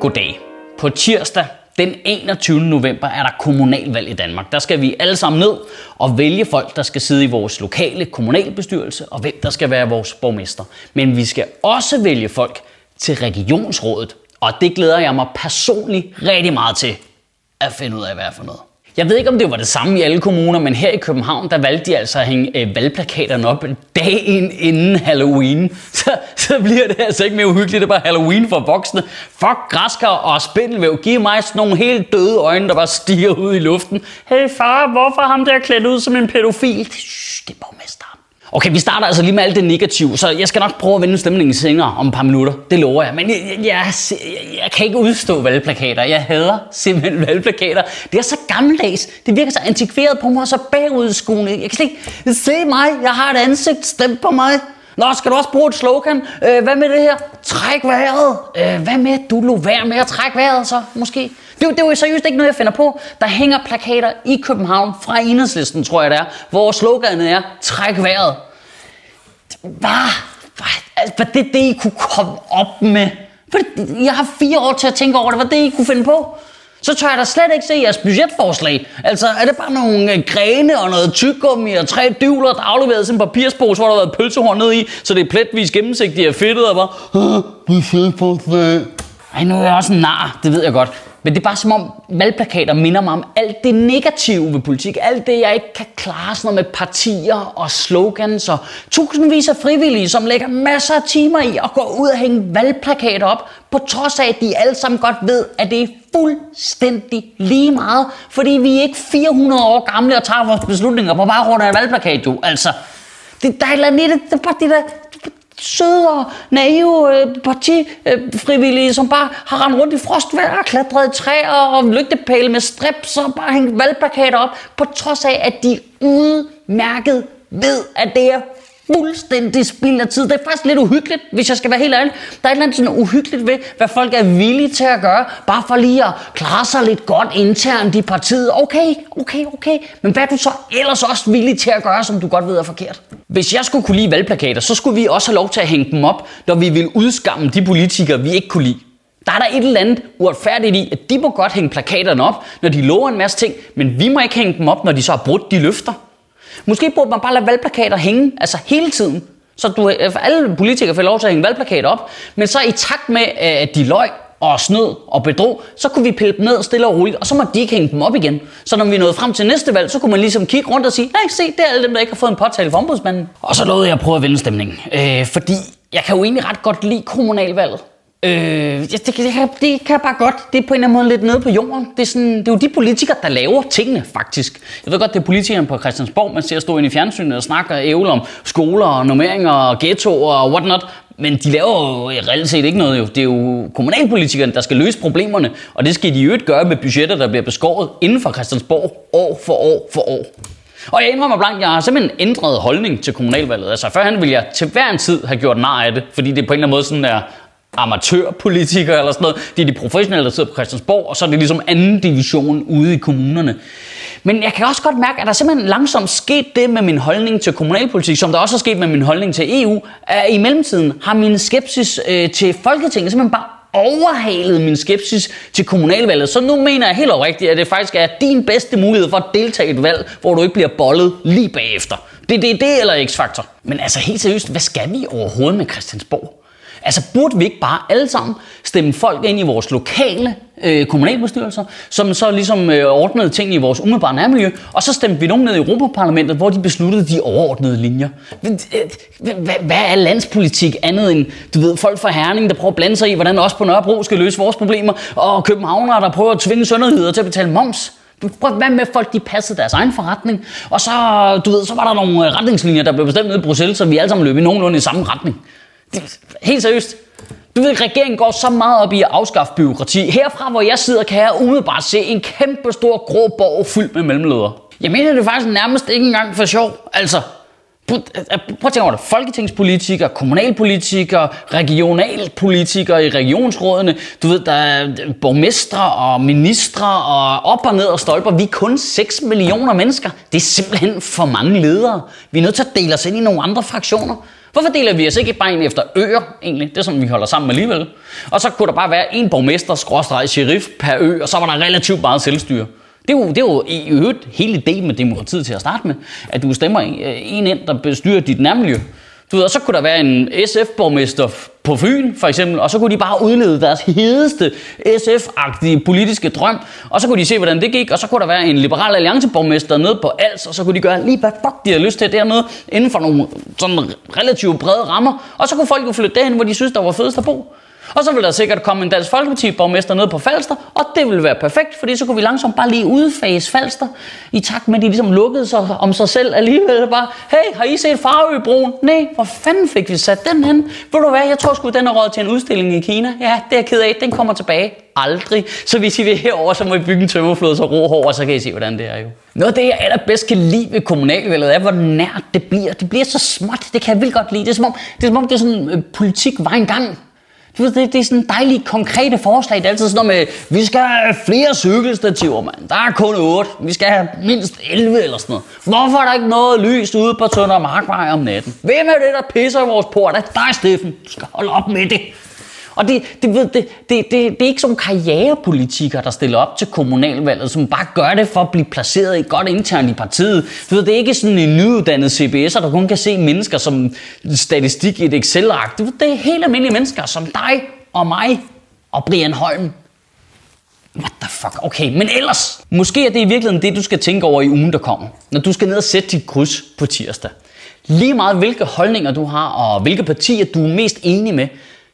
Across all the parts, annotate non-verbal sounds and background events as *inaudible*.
Goddag. På tirsdag den 21. november er der kommunalvalg i Danmark. Der skal vi alle sammen ned og vælge folk, der skal sidde i vores lokale kommunalbestyrelse, og hvem der skal være vores borgmester. Men vi skal også vælge folk til regionsrådet, og det glæder jeg mig personligt rigtig meget til at finde ud af, hvad er for noget. Jeg ved ikke, om det var det samme i alle kommuner, men her i København, der valgte de altså at hænge øh, valgplakaterne op dagen inden Halloween. *laughs* Så, så bliver det altså ikke mere uhyggeligt, det er bare Halloween for voksne. Fuck græskar og spindelvæv. Giv mig sådan nogle helt døde øjne, der bare stiger ud i luften. Hey far, hvorfor ham der klædt ud som en pædofil? Shh, det er borgmester. Okay, vi starter altså lige med alt det negative, så jeg skal nok prøve at vende stemningen senere om et par minutter. Det lover jeg. Men jeg, jeg, jeg, jeg kan ikke udstå valgplakater. Jeg hader simpelthen *laughs* valgplakater. Det er så gammeldags. Det virker så antikveret på mig, så bagudskuende. Jeg kan slet ikke se mig. Jeg har et ansigt. Stem på mig. Nå, skal du også bruge et slogan? Øh, hvad med det her? Træk vejret. Øh, hvad med, du lå vær med at trække vejret så, måske? Det, det er jo seriøst ikke noget, jeg finder på. Der hænger plakater i København fra enhedslisten, tror jeg det er, hvor sloganet er, træk vejret. Hvad? Hvad? Altså, Var det det, I kunne komme op med? Jeg har fire år til at tænke over det. Hvad det, I kunne finde på? Så tør jeg da slet ikke se jeres budgetforslag. Altså, er det bare nogle øh, grene og noget tyggegummi og tre dyvler, der afleveret sådan en papirspose, hvor der har været pølsehorn ned i, så det er pletvis gennemsigtigt og fedtet og bare, budgetforslag. Ej, nu er jeg også en nar, det ved jeg godt. Men det er bare som om valgplakater minder mig om alt det negative ved politik. Alt det, jeg ikke kan klare sådan noget med partier og slogans og tusindvis af frivillige, som lægger masser af timer i at gå ud og hænge valgplakater op, på trods af, at de alle sammen godt ved, at det er fuldstændig lige meget, fordi vi er ikke 400 år gamle og tager vores beslutninger på baggrund af en valgplakat, jo. Altså, det, der er et eller andet det, det det der søde og naive øh, partifrivillige, som bare har rendt rundt i frostvær og klatret i træer og lygtepæle med strips og bare hængt valgplakater op, på trods af, at de udmærket ved, at det er fuldstændig spild af tid. Det er faktisk lidt uhyggeligt, hvis jeg skal være helt ærlig. Der er et eller andet sådan uhyggeligt ved, hvad folk er villige til at gøre, bare for lige at klare sig lidt godt internt i partiet. Okay, okay, okay. Men hvad er du så ellers også villig til at gøre, som du godt ved er forkert? Hvis jeg skulle kunne lide valgplakater, så skulle vi også have lov til at hænge dem op, når vi vil udskamme de politikere, vi ikke kunne lide. Der er der et eller andet uretfærdigt i, at de må godt hænge plakaterne op, når de lover en masse ting, men vi må ikke hænge dem op, når de så har brudt de løfter. Måske burde man bare lade valgplakater hænge, altså hele tiden. Så du, øh, alle politikere får lov til at hænge valgplakater op, men så i takt med, øh, at de løg og snød og bedrog, så kunne vi pille dem ned stille og roligt, og så må de ikke hænge dem op igen. Så når vi nåede frem til næste valg, så kunne man ligesom kigge rundt og sige, nej, se, det er alle dem, der ikke har fået en påtale fra ombudsmanden. Og så lovede jeg at prøve at vende stemningen, øh, fordi jeg kan jo egentlig ret godt lide kommunalvalget. Øh, det, det, det, kan, det kan jeg bare godt. Det er på en eller anden måde lidt nede på jorden. Det er, sådan, det er jo de politikere, der laver tingene, faktisk. Jeg ved godt, det er politikerne på Christiansborg, man ser stå ind i fjernsynet og snakker ævle om skoler og normeringer og ghettoer og whatnot. Men de laver jo reelt set ikke noget. Jo. Det er jo kommunalpolitikerne, der skal løse problemerne, og det skal de jo ikke gøre med budgetter, der bliver beskåret inden for Christiansborg år for år for år. Og jeg indrømmer blankt, jeg har simpelthen ændret holdning til kommunalvalget. Altså førhen ville jeg til hver en tid have gjort nar af det, fordi det på en eller anden måde sådan er amatørpolitikere eller sådan noget. Det er de professionelle, der sidder på Christiansborg, og så er det ligesom anden division ude i kommunerne. Men jeg kan også godt mærke, at der simpelthen langsomt sket det med min holdning til kommunalpolitik, som der også er sket med min holdning til EU, at i mellemtiden har min skepsis øh, til Folketinget simpelthen bare overhalet min skepsis til kommunalvalget. Så nu mener jeg helt oprigtigt, at det faktisk er din bedste mulighed for at deltage i et valg, hvor du ikke bliver bollet lige bagefter. Det er det, det eller X-faktor. Men altså helt seriøst, hvad skal vi overhovedet med Christiansborg? Altså burde vi ikke bare alle sammen stemme folk ind i vores lokale øh, kommunalbestyrelser, som så ligesom øh, ordnede ting i vores umiddelbare nærmiljø, og så stemte vi nogen ned i Europaparlamentet, hvor de besluttede de overordnede linjer. Hvad er landspolitik andet end, du ved, folk fra Herning, der prøver at blande sig i, hvordan også på Nørrebro skal løse vores problemer, og københavnere, der prøver at tvinge sønderheder til at betale moms? Prøv hvad med folk, de passede deres egen forretning, og så, du ved, så var der nogle retningslinjer, der blev bestemt nede i Bruxelles, så vi alle sammen løb i nogenlunde i samme retning. Helt seriøst. Du ved, regeringen går så meget op i at afskaffe byråkrati. Herfra, hvor jeg sidder, kan jeg umiddelbart se en kæmpe stor grå borg fyldt med mellemledere. Jeg mener det faktisk nærmest ikke engang for sjov. Altså, øh, øh, Prøv at tænke over det. Folketingspolitikere, kommunalpolitikere, regionalpolitikere i regionsrådene, du ved, der er borgmestre og ministre og op og ned og stolper. Vi er kun 6 millioner mennesker. Det er simpelthen for mange ledere. Vi er nødt til at dele os ind i nogle andre fraktioner. Hvorfor deler vi os ikke bare ind efter øer, egentlig? Det er sådan, vi holder sammen alligevel. Og så kunne der bare være en borgmester, skråstreg, sheriff per ø, og så var der relativt meget selvstyre. Det er, jo, det er jo i øvrigt hele ideen med demokratiet til at starte med, at du stemmer en øh, ind, der bestyrer dit nærmiljø. Du ved, og så kunne der være en SF-borgmester på Fyn, for eksempel, og så kunne de bare udlede deres hedeste SF-agtige politiske drøm, og så kunne de se, hvordan det gik, og så kunne der være en liberal allianceborgmester nede på Als, og så kunne de gøre lige hvad fuck de har lyst til dernede, inden for nogle sådan relativt brede rammer, og så kunne folk jo flytte derhen, hvor de synes, der var fedest at bo. Og så vil der sikkert komme en Dansk Folkeparti-borgmester ned på Falster, og det vil være perfekt, fordi så kunne vi langsomt bare lige udfase Falster, i takt med, at de ligesom lukkede sig om sig selv alligevel. Bare, hey, har I set Farøbroen? Nej, hvor fanden fik vi sat den hen? Ved du hvad, jeg tror sgu, den er råd til en udstilling i Kina. Ja, det er jeg ked af, den kommer tilbage. Aldrig. Så hvis I vil herover, så må I bygge en tømmerflod, så ro og så kan I se, hvordan det er jo. Noget af det, jeg allerbedst kan lide ved kommunalvalget, er, hvor nært det bliver. Det bliver så småt, det kan jeg vildt godt lide. Det er som om, det er, som om, det er sådan, øh, politik var engang. Du ved, det, det er sådan dejlige, konkrete forslag. Det er altid sådan noget med, vi skal have flere cykelstativer, mand. Der er kun 8. Vi skal have mindst 11 eller sådan noget. Hvorfor er der ikke noget lys ude på Tønder Markvej om natten? Hvem er det, der pisser i vores port? Det er dig, Steffen. Du skal holde op med det. Og det, det, ved, det, det, det, det er ikke som karrierepolitikere, der stiller op til kommunalvalget, som bare gør det for at blive placeret i godt internt i partiet. Du ved, det er ikke sådan en nyuddannet CBS'er, der kun kan se mennesker som statistik i et Excel-ark. Det er helt almindelige mennesker som dig og mig og Brian Holm. What the fuck? Okay, men ellers. Måske er det i virkeligheden det, du skal tænke over i ugen, der kommer. Når du skal ned og sætte dit kryds på tirsdag. Lige meget hvilke holdninger du har, og hvilke partier du er mest enig med,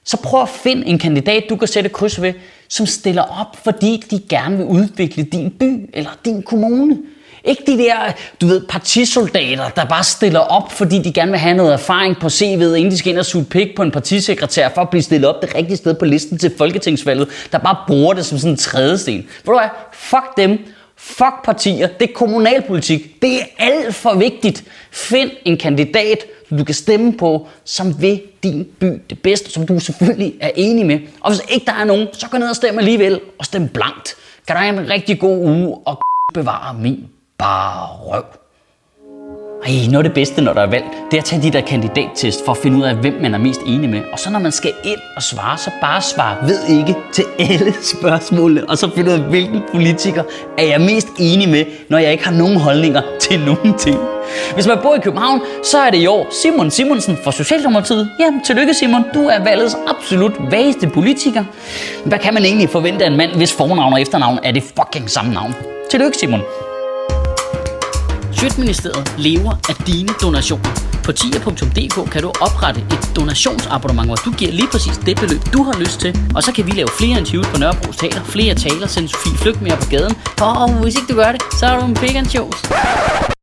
så prøv at finde en kandidat, du kan sætte kryds ved, som stiller op, fordi de gerne vil udvikle din by eller din kommune. Ikke de der, du ved, partisoldater, der bare stiller op, fordi de gerne vil have noget erfaring på CV'et, inden de skal ind og suge pik på en partisekretær for at blive stillet op det rigtige sted på listen til folketingsvalget, der bare bruger det som sådan en trædesten. Ved du hvad? Fuck dem. Fuck partier. Det er kommunalpolitik. Det er alt for vigtigt. Find en kandidat, du kan stemme på, som vil din by det bedste, som du selvfølgelig er enig med. Og hvis ikke der er nogen, så gå ned og stem alligevel, og stem blankt. Kan du have en rigtig god uge, og bevare min bare røv. Ej, noget af det bedste, når der er valg, det er at tage de der kandidattest for at finde ud af, hvem man er mest enig med. Og så når man skal ind og svare, så bare svar ved ikke til alle *laughs* spørgsmålene. Og så finde ud af, hvilken politiker er jeg mest enig med, når jeg ikke har nogen holdninger *laughs* til nogen ting. Hvis man bor i København, så er det i år Simon Simonsen fra Socialdemokratiet. Jamen, tillykke Simon, du er valgets absolut vageste politiker. Hvad kan man egentlig forvente af en mand, hvis fornavn og efternavn er det fucking samme navn? Tillykke Simon. Sjøtministeriet lever af dine donationer. På tier.dk kan du oprette et donationsabonnement, hvor du giver lige præcis det beløb, du har lyst til. Og så kan vi lave flere interviews på Nørrebro Teater, flere taler, sende Sofie Flygt mere på gaden. Og hvis ikke du gør det, så er du en big shows.